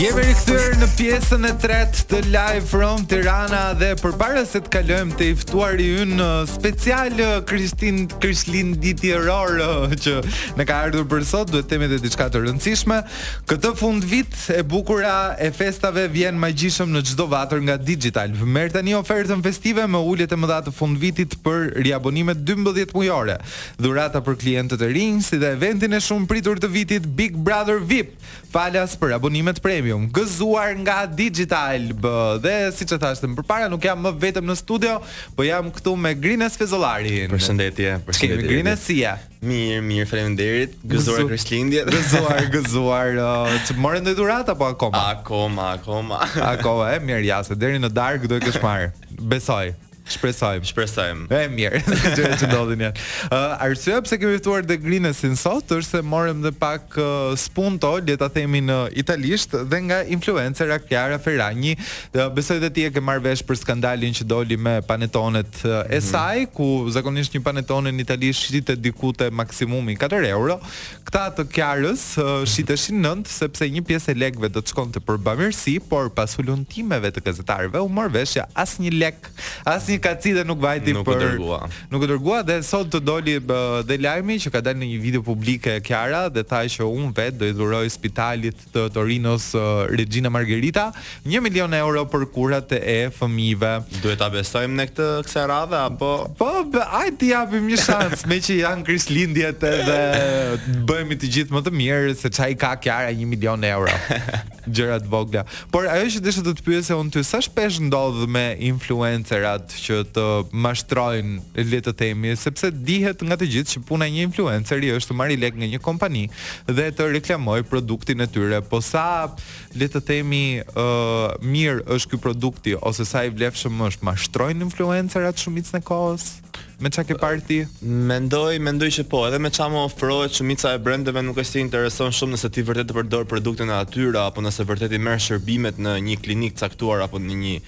Jemi rikthyer në pjesën e tretë të Live from Tirana dhe përpara se të kalojmë te i ftuari ynë uh, special uh, Kristin Krishlin ditëror uh, që na ka ardhur për sot, duhet të themi edhe diçka të rëndësishme. Këtë fundvit e bukura e festave vjen magjishëm në çdo vatër nga DigitAlb. Merr tani ofertën festive me uljet e mëdha të fundvitit për riabonimet 12 mujore. Dhurata për klientët e rinj si dhe eventin e shumëpritur të vitit Big Brother VIP. Falas për abonimet premium, gëzuar nga DigitAlb. Dhe siç e thashë më përpara, nuk jam më vetëm në studio, po jam këtu me Grines Fezollarin. Përshëndetje, përshëndetje. Ç'kemi Grines si je? Mirë, mirë, faleminderit. Gëzuar Krishtlindje. Gëzuar, gëzuar. Uh, more ndonjë dhuratë apo akoma? Akoma, akoma. akoma, e mirë, ja, deri në darkë do e kesh marrë. Besoj. Shpresojmë. Shpresojmë. E mirë, gjëra që ndodhin janë. Uh, arsyeja pse kemi ftuar dhe Grinesin sot është se morëm dhe pak uh, spunto, le ta themi në italisht dhe nga influencerja Kiara Ferragni. Uh, besoj dhe ti e ke marrë vesh për skandalin që doli me panetonet uh, e mhm. saj, ku zakonisht një panetone në Itali shitet diku te maksimumi 4 euro. Këta të Kiarës shiteshin nëntë sepse një pjesë e lekëve do të shkonte për bamirësi, por pas hulumtimeve të gazetarëve u mor vesh që asnjë lek, asnjë kacide nuk vajti nuk për u dërgua. Nuk u dërgua dhe sot doli dhe lajmi që ka dalë në një video publike Kiara dhe tha që unë vetë do i dhuroj spitalit të Torinos Regina Margherita, një milion euro për kurat e fëmijëve. Duhet ta besojmë ne këtë kësaj radhe apo Po, hajde t'i japim një shans, meqë janë Krishtlindjet edhe bëhemi të gjithë më të mirë, se ç'i ka Kiara një milion euro. Gjëra të vogla. Por ajo që desha të të pyes unë ty, sa shpesh ndodh me influencerat që të mashtrojnë, le të themi, sepse dihet nga të gjithë që puna e një influenceri është të marrë lekë nga një kompani dhe të reklamojë produktin e tyre. Po sa le të themi ë uh, mirë është ky produkti ose sa i vlefshëm është, mashtrojnë influencerat shumicën e kohës? Me ça ke parë ti? Mendoj, mendoj që po, edhe me ça më ofrohet shumica e brendeve nuk është se i intereson shumë nëse ti vërtet e përdor produktin e atyre apo nëse vërtet i merr shërbimet në një klinikë të caktuar apo në një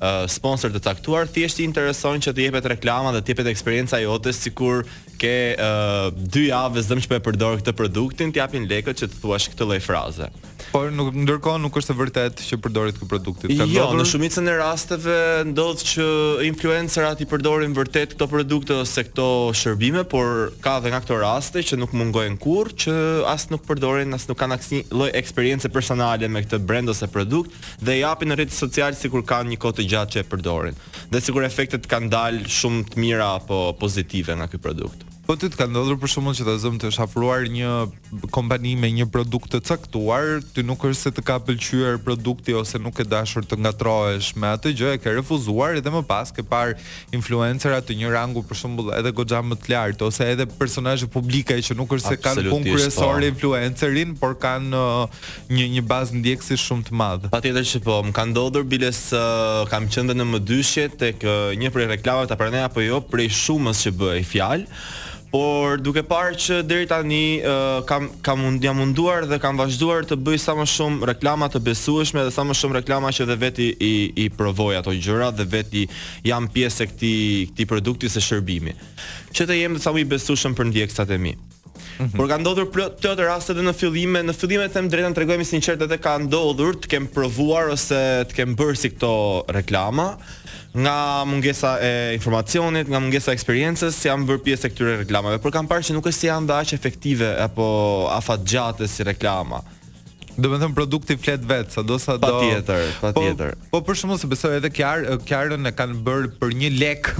uh, sponsor të caktuar, thjesht i intereson që të jepet reklama dhe të jepet eksperienca jote sikur ke uh, dy javë themi që po e përdor këtë produktin, të japin lekët që të thuash këtë lloj fraze. Por nuk ndërkohë nuk është e vërtetë që e përdor këtë produkt. Ka jo, në shumicën e rasteve ndodh që influencerat i përdorin vërtet këto produkte ose këto shërbime, por ka edhe nga këto raste që nuk mungojnë kurrë që as nuk e përdorin, as nuk kanë asnjë lloj eksperience personale me këtë brand ose produkt, dhe e japin në rrjetet sociale sikur kanë një kohë të gjatë që e përdorin dhe sikur efektet kanë dalë shumë të mira apo pozitive nga ky produkt. Po ty të ka ndodhur për shembull që ta zëmë të është afruar një kompani me një produkt të caktuar, ty nuk është se të ka pëlqyer produkti ose nuk ke dashur të ngatrohesh me atë gjë, e ke refuzuar edhe më pas ke parë influencera të një rangu për shembull edhe goxha më të lartë ose edhe personazhe publike që nuk është se kanë punë kryesore influencerin, por kanë uh, një një bazë ndjekësish shumë të madh. Patjetër që po, më ka ndodhur biles kam qenë dhe në mëdyshje tek një prej reklamave ta pranoj apo jo prej shumës që bëhej fjalë, por duke parë që deri tani ë uh, kam kam mund jam munduar dhe kam vazhduar të bëj sa më shumë reklama të besueshme dhe sa më shumë reklama që dhe vetë i i provoj ato gjëra dhe vetë jam pjesë e këtij këtij produkti ose shërbimi. Që të jem sa më i besueshëm për ndjekësat e mi. Mhm. Por ka ndodhur plot plot raste dhe në fillime, në fillime them të drejtën tregohem i sinqertë edhe ka ndodhur të kem provuar ose të kem bërë si këto reklama nga mungesa e informacionit, nga mungesa e eksperiencës, jam bërë pjesë e këtyre reklamave, por kam parë që nuk është se janë dhe aq efektive apo afatgjate si reklama. Domethënë produkti flet vet, sado sado. Patjetër, po, patjetër. Po, po për shembull se besoj edhe Kjar, Kjarën e kanë bër për 1 lek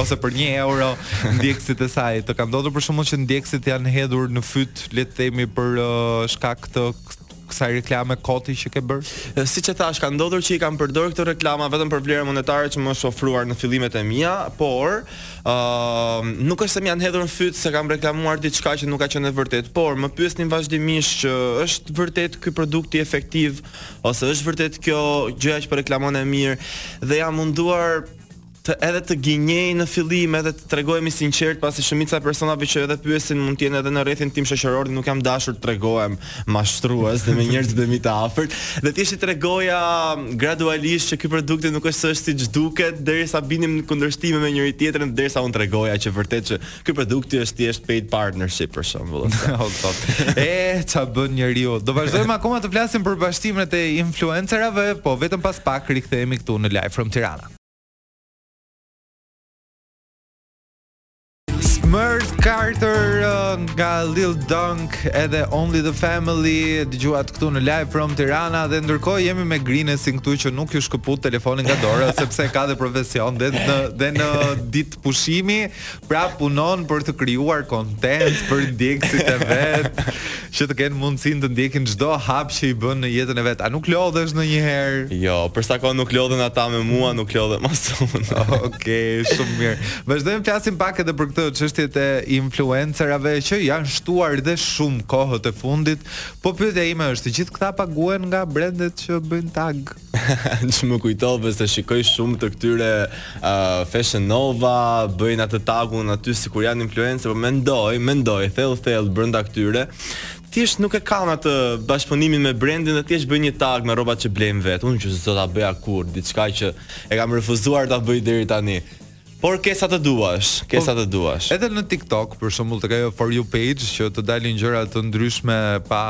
ose për 1 euro ndjekësit e saj. Të ka ndodhur për shembull që ndjekësit të janë hedhur në fyt, le të themi për uh, shkak të kësaj reklame koti që ke bër? Siç e thash, ka ndodhur që i kam përdorur këto reklama vetëm për vlerën monetare që më është ofruar në fillimet e mia, por Ëm, nuk është se më janë hedhur në fyt se kam reklamuar diçka që nuk ka qenë e vërtetë, por më pyesnin vazhdimisht që është vërtet ky produkti efektiv ose është vërtet kjo gjëja që po reklamon e mirë dhe jam munduar të edhe të gënjej në fillim edhe të tregohem i sinqertë pasi shumica e personave që edhe pyesin mund të jenë edhe në rrethin tim shoqëror dhe nuk kam dashur të tregohem mashtrues dhe me njerëzit e mi të afërt dhe thjesht i tregoja gradualisht që ky produkti nuk është se është siç duket derisa binim në kundërshtim me njëri tjetrin derisa un tregoja që vërtet që ky produkti është thjesht paid partnership për shembull. O zot. e ça bën njeriu. Do vazhdojmë akoma të flasim për mashtrimet e influencerave, po vetëm pas pak rikthehemi këtu në Live from Tirana. Smurk Carter uh, nga Lil Durk edhe Only the Family dëgjuat këtu në live from Tirana dhe ndërkohë jemi me Grinesin këtu që nuk e shkëput telefonin nga dora sepse e ka dhe profesion dhe në dhe në ditë pushimi pra punon për të krijuar content për ndjekësit e vet Që të kenë mundësinë të ndjekin çdo hap që i bën në jetën e vet. A nuk lodhesh ndonjëherë? Jo, për sa kohë nuk lodhen ata me mua, nuk lodhem as unë. Okej, shumë mirë. Vazhdojmë të flasim pak edhe për këtë çështje të influencerave që janë shtuar dhe shumë kohët e fundit. Po pyetja ime është, të gjithë këta paguhen nga brendet që bëjnë tag? që më kujtove se shikoj shumë të këtyre uh, Fashion Nova, bëjnë atë tagun aty sikur janë influencer, po mendoj, mendoj, thell, thell, brenda këtyre, thjesht nuk e kanë atë bashkëpunimin me brendin dhe thjesht bëjnë një tag me rrobat që blejnë vetë. Unë që s'do ta bëja kurrë, diçka që e kam refuzuar ta bëj deri tani. Por ke sa të duash, ke po, sa të duash. Edhe në TikTok, për shembull, tek ajo for you page që të dalin gjëra të ndryshme pa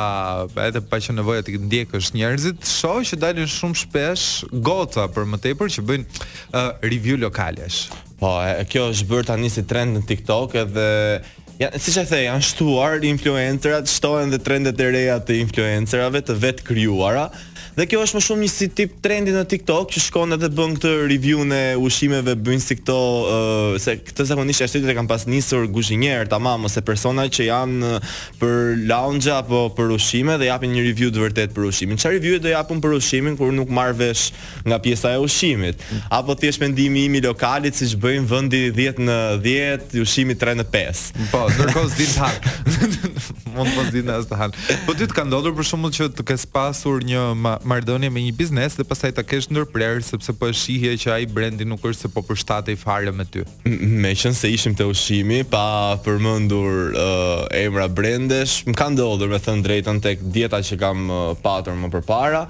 edhe pa që nevoja të ndjekësh njerëzit, shoh që dalin shumë shpesh goca për më tepër që bëjnë uh, review lokalesh. Po, kjo është bërë tani si trend në TikTok edhe Ja, siç e the, janë shtuar influencerat, shtohen dhe trendet e reja të influencerave të vetëkrijuara. Dhe kjo është më shumë një si tip trendi në TikTok që shkon edhe bën këtë review-n e ushqimeve bëjnë si këto uh, se këtë zakonisht jashtë shtetit e kanë pas nisur guzhinierë tamam ose persona që janë për lounge-a apo për ushqime dhe japin një review të vërtetë për ushqimin. Çfarë review do japun për ushqimin kur nuk marr vesh nga pjesa e ushqimit, apo thjesht mendimi im i lokalit siç bëjnë, vendi 10 në 10, ushqimi 3 në 5. Po, ndërkohë s'dinë të hanë. Mund të mos dinë as të hanë. Po ty të ka ndodhur për shembull që të kesh pasur një ma- marrëdhënie me një biznes dhe pastaj ta kesh ndërprerë sepse po e shihje që ai brendi nuk është se po përshtatej fare me ty. M- Meqenëse ishim te ushqimi, pa përmendur ë, emra brendesh, më ka ndodhur me thënë drejtën tek dieta që kam ë, patur më përpara,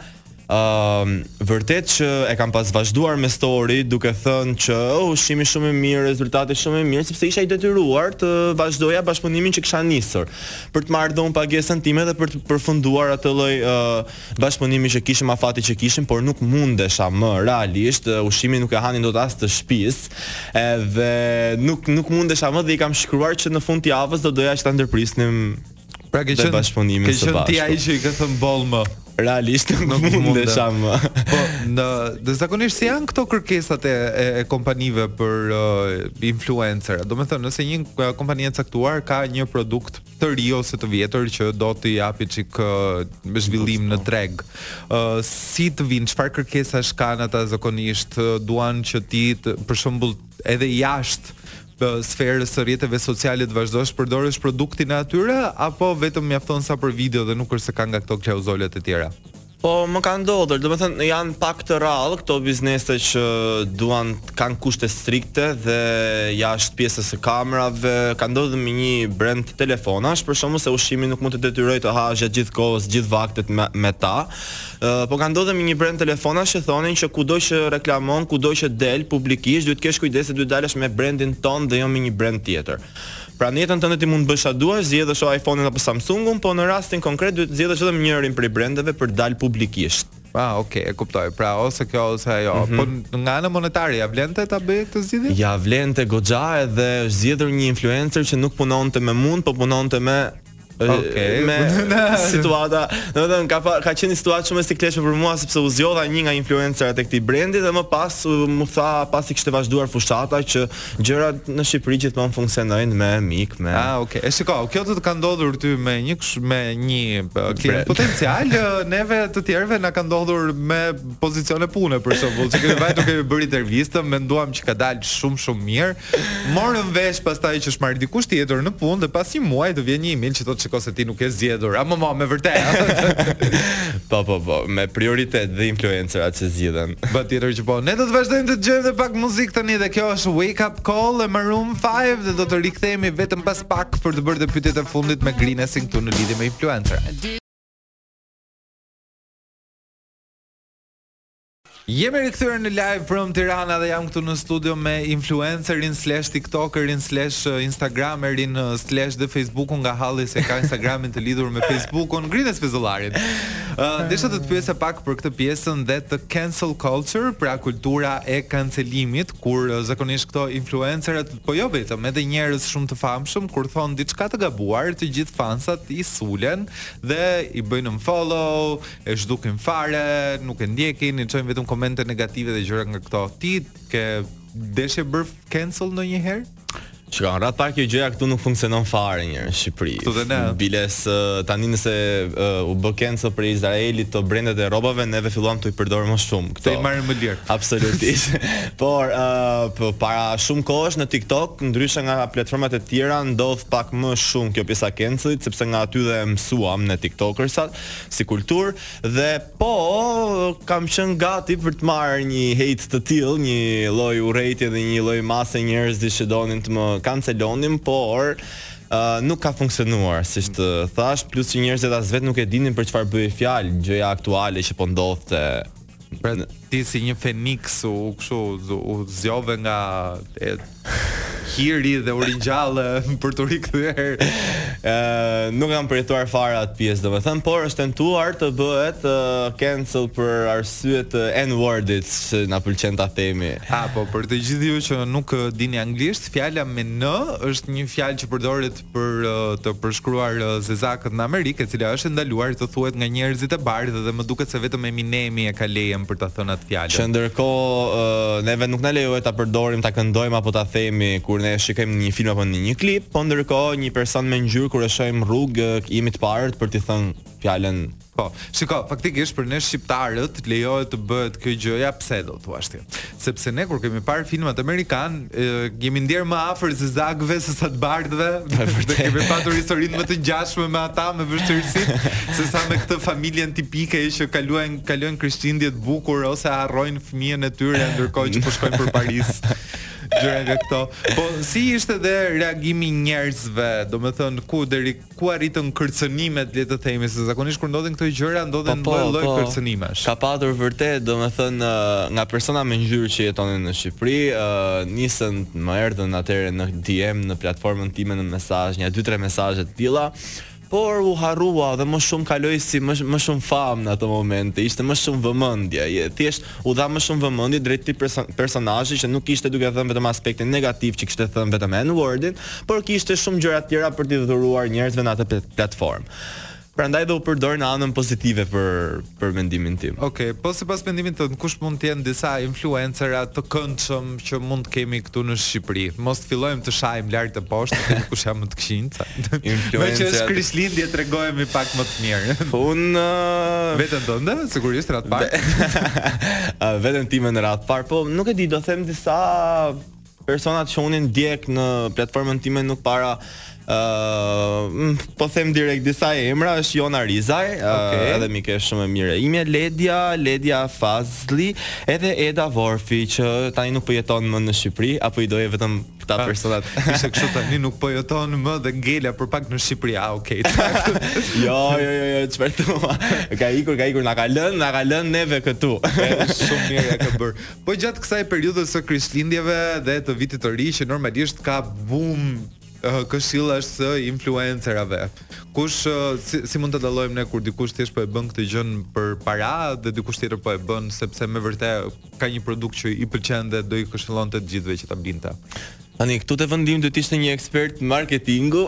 Ëm uh, vërtet që e kam pas vazhduar me story duke thënë që oh, ushqimi shumë i mirë, rezultati shumë i mirë sepse isha i detyruar të vazhdoja bashkëpunimin që kisha nisur për të marrë dhe pagesën time dhe për të përfunduar atë lloj uh, bashkëpunimi që kishim afati që kishim, por nuk mundesha më realisht, uh, ushqimin nuk e hanin dot as të shtëpisë. Edhe nuk nuk mundesha më dhe i kam shkruar që në fund të javës do doja që ta ndërprisnim Pra ke qenë bashkëpunimin së bashku. Ke qenë ti ai që i ke thënë boll më. Realisht nuk mundesha më. Po, në dhe zakonisht si janë këto kërkesat e e, e kompanive për uh, influencer. Domethënë, nëse një uh, kompani e caktuar ka një produkt të ri ose të vjetër që do t'i japi çik uh, zhvillim në treg. Uh, si të vijnë, çfarë kërkesash kanë ata zakonisht? Uh, duan që ti për shembull edhe jashtë sferës së rrjeteve sociale të vazhdosh përdorësh produktin e atyre apo vetëm mjafton sa për video dhe nuk është se ka nga këto klauzolat e tjera. Po më ka ndodhur, domethënë janë pak të rralla këto biznese që duan kanë kushte strikte dhe jashtë pjesës së kamerave, ka ndodhur me një brend telefonash, për shembull se ushqimi nuk mund të detyrojë të hash gjatë gjithë kohës, gjithë vaktet me, me ta. Po ka ndodhur me një brend telefonash që thonin që kudo që reklamon, kudo që del publikisht, duhet të kesh kujdes se duhet dalësh me brendin tonë dhe jo me një brend tjetër. Pra në jetën tënde ti mund të bësh çfarë duash, zgjedhësh o iPhone-in apo Samsung-un, po në rastin konkret duhet të zgjedhësh vetëm njërin prej brendeve për të dalë publikisht. Ah, ok, e kuptoj. Pra ose kjo ose ajo. Mm -hmm. Po nga ana monetare ia vlente ta bëje këtë zgjedhje? Ia vlente goxha edhe është zgjedhur një influencer që nuk punonte me mua, po punonte me Okay. Me situata, domethënë ka pa, ka qenë situatë shumë e sikletshme për mua sepse u zgjodha një nga influencerat e këtij brendi dhe më pas u, më tha pasi kishte vazhduar fushata që gjërat në Shqipëri gjithmonë funksionojnë me mik, me Ah, okay. E shiko, kjo të, të ka ndodhur ty me një ksh, me një uh, klient potencial, uh, neve të tjerëve na ka ndodhur me pozicione pune për shembull, që kemi vajtur kemi bërë intervistë, menduam që ka dalë shumë shumë mirë, Morëm vesh pastaj që është marrë dikush tjetër në punë dhe pas një muaji të vjen një email që thotë shiko se ti nuk je zgjedhur. A më mo, me vërtet. po po po, me prioritet dhe influencerat që zgjidhen. Ba tjetër që po. Ne do të vazhdojmë të dëgjojmë edhe pak muzikë tani dhe kjo është Wake Up Call e Maroon 5 dhe do të rikthehemi vetëm pas pak për të bërë dhe pyetjet e fundit me Grinesin këtu në lidhje me influencerat. Jemi rikthyer në Live from Tirana dhe jam këtu në studio me influencerin slash tiktokerin slash eh, instagramerin eh, slash dhe Facebookun nga halli se ka Instagramin të lidhur me Facebookun, Grines Fezollarin. Ë, uh, desha të të pyesja pak për këtë pjesën dhe të cancel culture, pra kultura e kancelimit, kur eh, zakonisht këto influencerët, po jo vetëm, edhe njerëz shumë të famshëm kur thonë diçka të gabuar, të gjithë fansat i sulen dhe i bëjnë unfollow, E zhdukin fare, nuk e ndjekin, i çojnë vetëm komente negative dhe gjëra nga këto. Ti ke qenë bërë cancel ndonjëherë? Shiko, në radhë të parë kjo gjëja këtu nuk funksionon fare një në Shqipëri. Këtu dhe ne. Biles, tani nëse uh, u bë cancel për Izraelin te brendet e rrobave, neve filluam t'i përdorim më shumë. Këto. T'i marrim më lirë. Absolutisht. Por, uh, para shumë kohësh në TikTok, ndryshe nga platformat e tjera, ndodh pak më shumë kjo pjesa e cancelit, sepse nga aty e mësuam ne TikTokersat, si kulturë dhe po kam qenë gati për të marrë një hate të tillë, një lloj urrejtje dhe një lloj mase njerëzish që donin të më kancelonin, por uh, nuk ka funksionuar, siç të thashë, plus që njerëzit as vetë nuk e dinin për çfarë bëhej fjalë, gjëja aktuale që po ndodhte Pra ti si një feniks u kështu u zgjove nga hiri dhe u ringjalle për t'u rikthyer. Ë nuk kam përjetuar fare atë pjesë, domethënë, por është tentuar të bëhet uh, cancel për arsye të N-wordit s'na pëlqen ta themi. A po për të gjithë ju që nuk dini anglisht, fjala me N është një fjalë që përdoret për të përshkruar zezakët në Amerikë, e cila është e ndaluar të thuhet nga njerëzit e bardhë dhe më duket se vetëm Eminemi e ka lejen për ta thënë atë fjalë. Që ndërkohë neve nuk na lejohet ta përdorim, ta këndojmë apo ta themi kur ne shikojmë një film apo në një klip, po ndërkohë një person me ngjyrë kur e shohim rrugë jemi të parët për t'i thënë fjalën Po, shiko, faktikisht për ne shqiptarët lejohet të bëhet kjo gjë, ja pse do thua ti? Sepse ne kur kemi parë filmat amerikanë, jemi ndier më afër zezakëve se sa të bardhëve. Dhe kemi patur historinë më të ngjashme me ata me vështirësi se sa me këtë familjen tipike që kaluajnë kalojnë krishtlindjet bukur ose harrojnë fëmijën e tyre ndërkohë që po shkojnë për Paris. Gjëra nga këto. Po si ishte dhe reagimi i njerëzve, domethënë ku deri Ku arritën kërcënimet le të themi, se zakonisht kur ndodhin këto gjëra ndodhin lloj lloj po, po, kërcënimesh. Ka patur vërtet, domethënë nga persona me ngjyrë që jetonin në Shqipëri, nisën më erdhën atëherë në DM në platformën time në mesazh, nja dy tre mesazhe të tilla, por u harrua dhe më shumë kaloi si më më shumë famë në atë moment, ishte më shumë vëmendje, thjesht U dha më shumë vëmendje drejt një personazhi që nuk ishte duke dhënë vetëm aspektin negativ që kishte thënë vetëm N-word-in, por kishte shumë gjëra tjera për t'i dhuruar njerëzve në atë platformë. Prandaj dhe u përdor në anën pozitive për për mendimin tim. Okej, okay, po sipas mendimit tënd kush mund të jenë disa influencera të këndshëm që mund të kemi këtu në Shqipëri. Mos të fillojmë të shajmë lart e poshtë se kush janë më të këqinjtë. Meqë është Krishtlindje tregohemi pak më të mirë. Unë veten tënde, sigurisht radhë të parë. Veten time në radhë të parë, po nuk e di, do them disa persona që unë ndjek në platformën time nuk para Uh, po them direkt disa emra është Jona Rizaj, okay. uh, edhe mike shumë e mirë e imja, Ledja, Ledja Fazli, edhe Eda Vorfi që tani nuk po jeton më në Shqipëri, apo i doje vetëm këta ah, personat. Ishe kështu tani nuk po jeton më dhe ngela për pak në Shqipëri. Ah, okay. jo, jo, jo, jo, çfarë thua? Ka ikur, ka ikur, na ka lënë, na ka lënë neve këtu. shumë mirë ia ka bërë. Po gjatë kësaj periudhe së Krishtlindjeve dhe të vitit të ri që normalisht ka boom këshilla e influencerave. Kush si, si mund të dallojmë ne kur dikush thjesht po e bën këtë gjën për para dhe dikush tjetër po e bën sepse me vërtet ka një produkt që i pëlqen dhe do i këshillonte të gjithë që ta blinte. Tani këtu te vendi im do të ishte një ekspert marketingu,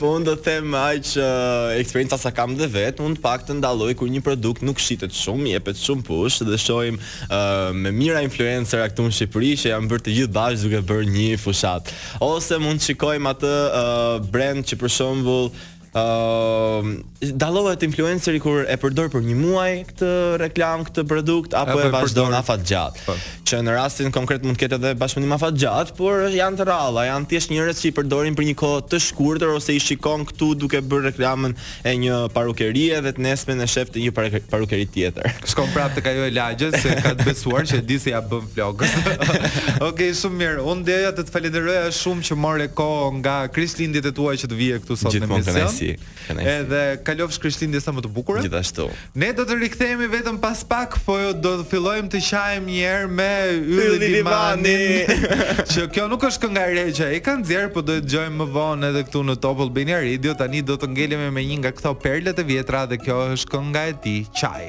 po unë do të them aq uh, eksperjenca sa kam dhe vetë, unë të paktën dalloj kur një produkt nuk shitet shumë, jepet shumë push dhe shohim uh, me mijëra influencer këtu në Shqipëri që janë bërë të gjithë bashkë duke bërë një fushatë. Ose mund të shikojmë atë uh, brand që për shembull uh, dallohet influenceri kur e përdor për një muaj këtë reklamë, këtë produkt apo e, e vazhdon përdor... afatgjatë. Po. Që në rastin konkret mund të ketë edhe bashkëpunim afatgjatë, por janë të rralla, janë thjesht njerëz që i përdorin për një kohë të shkurtër ose i shikon këtu duke bërë reklamën e një parukerie dhe të nesërmen e sheh te një parukeri tjetër. Shkon prapë tek ajo e lagjes se e ka të besuar që e di se ia bën flokët. Okej, okay, shumë mirë. Unë doja të të falënderoja shumë që more kohë nga Krishtlindjet e tua që të vije këtu sot në emision. Gjithmonë kënaqësi. Edhe kalofsh Krishtlindje sa më të bukura. Gjithashtu. Ne do të rikthehemi vetëm pas pak, po do të fillojmë të qajmë një herë me Ylli Limanin, që kjo nuk është kënga e re që ai ka nxjerr, po do ta dëgjojmë më vonë edhe këtu në Top Albania Radio. Tani do të ngelemi me një nga këto perlat e vjetra dhe kjo është kënga e tij, Qaj.